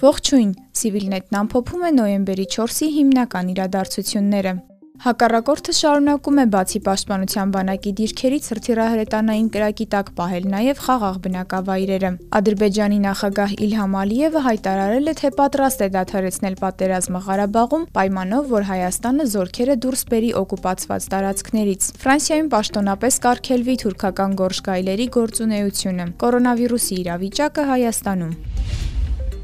Ողջույն, Civilnet-ն ամփոփում է նոյեմբերի 4-ի հիմնական իրադարձությունները։ Հակառակորդը շարունակում է բացի պաշտպանության բանակի դիրքերից հրթիռահրետանային կրակի տակ պահել նաև խաղաղ բնակավայրերը։ Ադրբեջանի նախագահ Իլհամ Ալիևը հայտարարել է, թե պատրաստ է դադարեցնել պատերազմը Ղարաբաղում պայմանով, որ Հայաստանը զորքերը դուրս բերի օկուպացված տարածքներից։ Ֆրանսիայում պաշտոնապես կարգելվի թուրքական գորշ գայլերի գործունեությունը։ Կորոնավիրուսի իրավիճակը Հայաստանում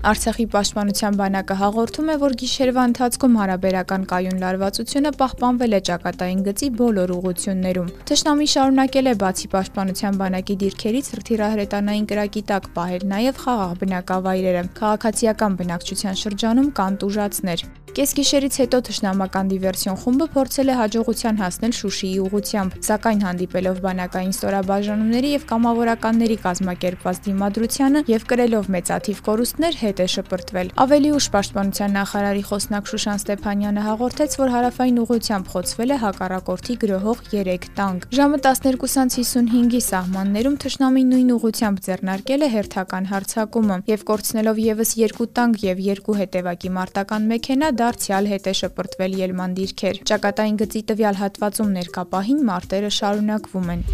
Արցախի պաշտպանության բանակը հաղորդում է, որ գիշերվա ընթացքում հարաբերական կայուն լարվածությունը պահպանվել է ճակատային գծի բոլոր ուղություններում։ Թշնամի շարունակել է բացի պաշտպանության բանակի դիրքերից հրթիռահրետանային կրակի տակ պահել նաև խաղաղ բնակավայրերը։ Քաղաքացիական բնակչության շրջանում կան տուժածներ։ Կեսգիշերից հետո թշնամական դիվերսիոն խումբը փորձել է հաջողության հասնել Շուշիի ուղությամբ, սակայն հանդիպելով բանակային ստորաբաժանումների եւ կամավորականների կազմակերպված դիմադրությանը եւ կրելով մեծաթիվ կորուստներ հետ է շպրտվել։ Ավելի ուշ պաշտպանության նախարարի խոսնակ Շուշան Ստեփանյանը հաղորդեց, որ հարավային ուղությամբ խոցվել է հակառակորդի գրոհող 3 տանկ։ Ժամը 12:55-ի սահմաններում թշնամի նույն ուղությամբ ձեռնարկել է հերթական հարձակումը եւ կորցնելով եւս 2 տանկ եւ 2 հետևակի մարտական մեքենա դարձյալ հետ է շպրտվել ելման դիրքեր։ Ճակատային գծի տվյալ հատվածում ներկապահին մարտերը շարունակվում են։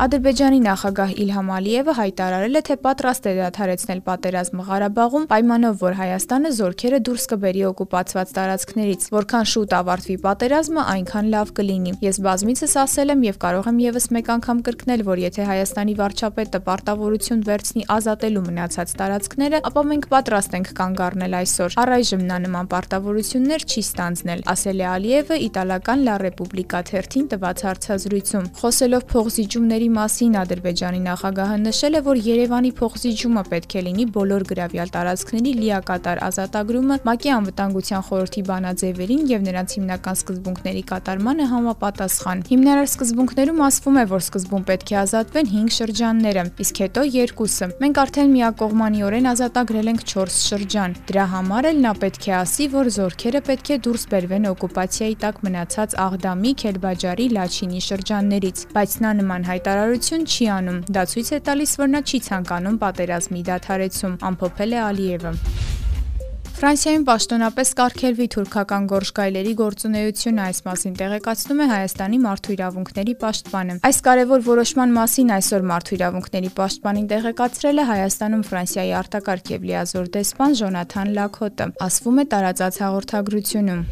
Ադրբեջանի նախագահ Իլհամ Ալիևը հայտարարել է, թե պատրաստ է դադարեցնել պատերազմը Ղարաբաղում, պայմանով, որ Հայաստանը զորքերը դուրս կբերի օկուպացված տարածքներից։ Որքան շուտ ավարտվի պատերազմը, այնքան լավ կլինի։ Ես բազմիցս ասել եմ եւ կարող եմ եւս մեկ անգամ կրկնել, որ եթե Հայաստանի վարչապետը պարտավորություն վերցնի ազատելու մնացած տարածքները, ապա մենք պատրաստ ենք կանգ առնել այսօր։ Առայժմ նա նման պարտավորություններ չի ստանձնել, ասել է Ալիևը իտալական La Repubblica թերթին տված հարցազրույցում։ Խոսելով փողզիջումների մասին Ադրբեջանի նախագահը նշել է, որ Երևանի փոխզիջումը պետք է լինի բոլոր գրավյալ տարածքների լիակատար ազատագրումը ՄԱԿ-ի անվտանգության խորհրդի բանաձևերին եւ նրանց հիմնական սկզբունքների կատարմանը համապատասխան։ Հիմնարար սկզբունքներում ասվում է, որ սկզբում պետք է ազատվեն 5 շրջանները, իսկ հետո երկուսը։ Մենք արդեն միակողմանիորեն ազատագրել ենք 4 շրջան։ Դրա համար էլ նա պետք է ասի, որ զորքերը պետք է դուրս բերվեն օկուպացիայի տակ մնացած Աղդամի, Քելբաջարի, Լաչինի շրջաններից, բայց նա նման հայտարարություն չի անում։ Դա ցույց է տալիս, որ նա չի ցանկանում պատերազմի դադարեցում, ամփոփել է Ալիևը։ Ֆրանսիայում պաշտոնապես կարգելվի թուրքական գորշկայլերի գործունեությունը այս մասին տեղեկացնում է Հայաստանի մարդու իրավունքների պաշտպանը։ Այս կարևոր որոշման մասին այսօր մարդու իրավունքների պաշտպանին տեղեկացրել է Հայաստանում Ֆրանսիայի արտակարգ եւ լիազոր դեսպան Ժոնաթան Լակհոտը, ասվում է տարածած հաղորդագրությունում։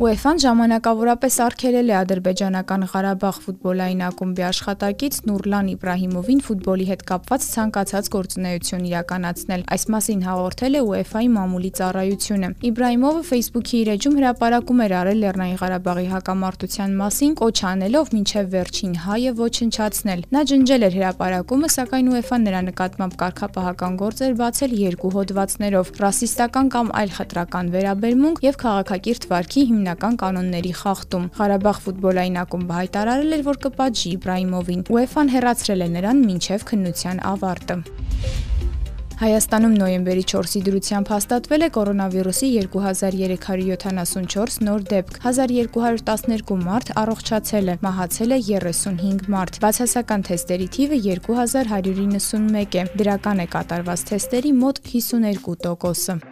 UEFA-ն ժամանակավորապես արգելել է ադրբեջանական Ղարաբաղ ֆուտբոլային ակումբի աշխատակից Նուրլան Իբրահիմովին ֆուտբոլի հետ կապված ցանկացած գործունեություն իրականացնել։ Այս մասին հաղորդել է UEFA-ի մամուլի ծառայությունը։ Իբրահիմովը Facebook-ի իր էջում հրապարակում էր արել Լեռնային Ղարաբաղի հակամարտության մասին, կոչ անելով մինչև վերջին հայը ոչնչացնել։ Նա ջնջել էր հրապարակումը, սակայն UEFA-ն նրա նկատմամբ կարգապահական գործ էր բացել երկու հոդվածներով՝ ռասիստական կամ այլ խտրական վերաբերմունք եւ քաղաքակիրթ վարքի հիմնական հիմնական կանոնների խախտում։ Ղարաբաղ ֆուտբոլային ակումբը հայտարարել էր, որ կպատժի Իբրահիմովին։ UEFA-ն հերացրել է նրան մինչև քննության ավարտը։ Հայաստանում նոյեմբերի 4-ի դրությամբ հաստատվել է կորոնավիրուսի 2374 նոր դեպք։ 1212 մարդ առողջացել է, մահացել է 35 մարդ։ Բացասական թեստերի թիվը 2191 է։ Դրական է կատարված թեստերի մոտ 52%-ը։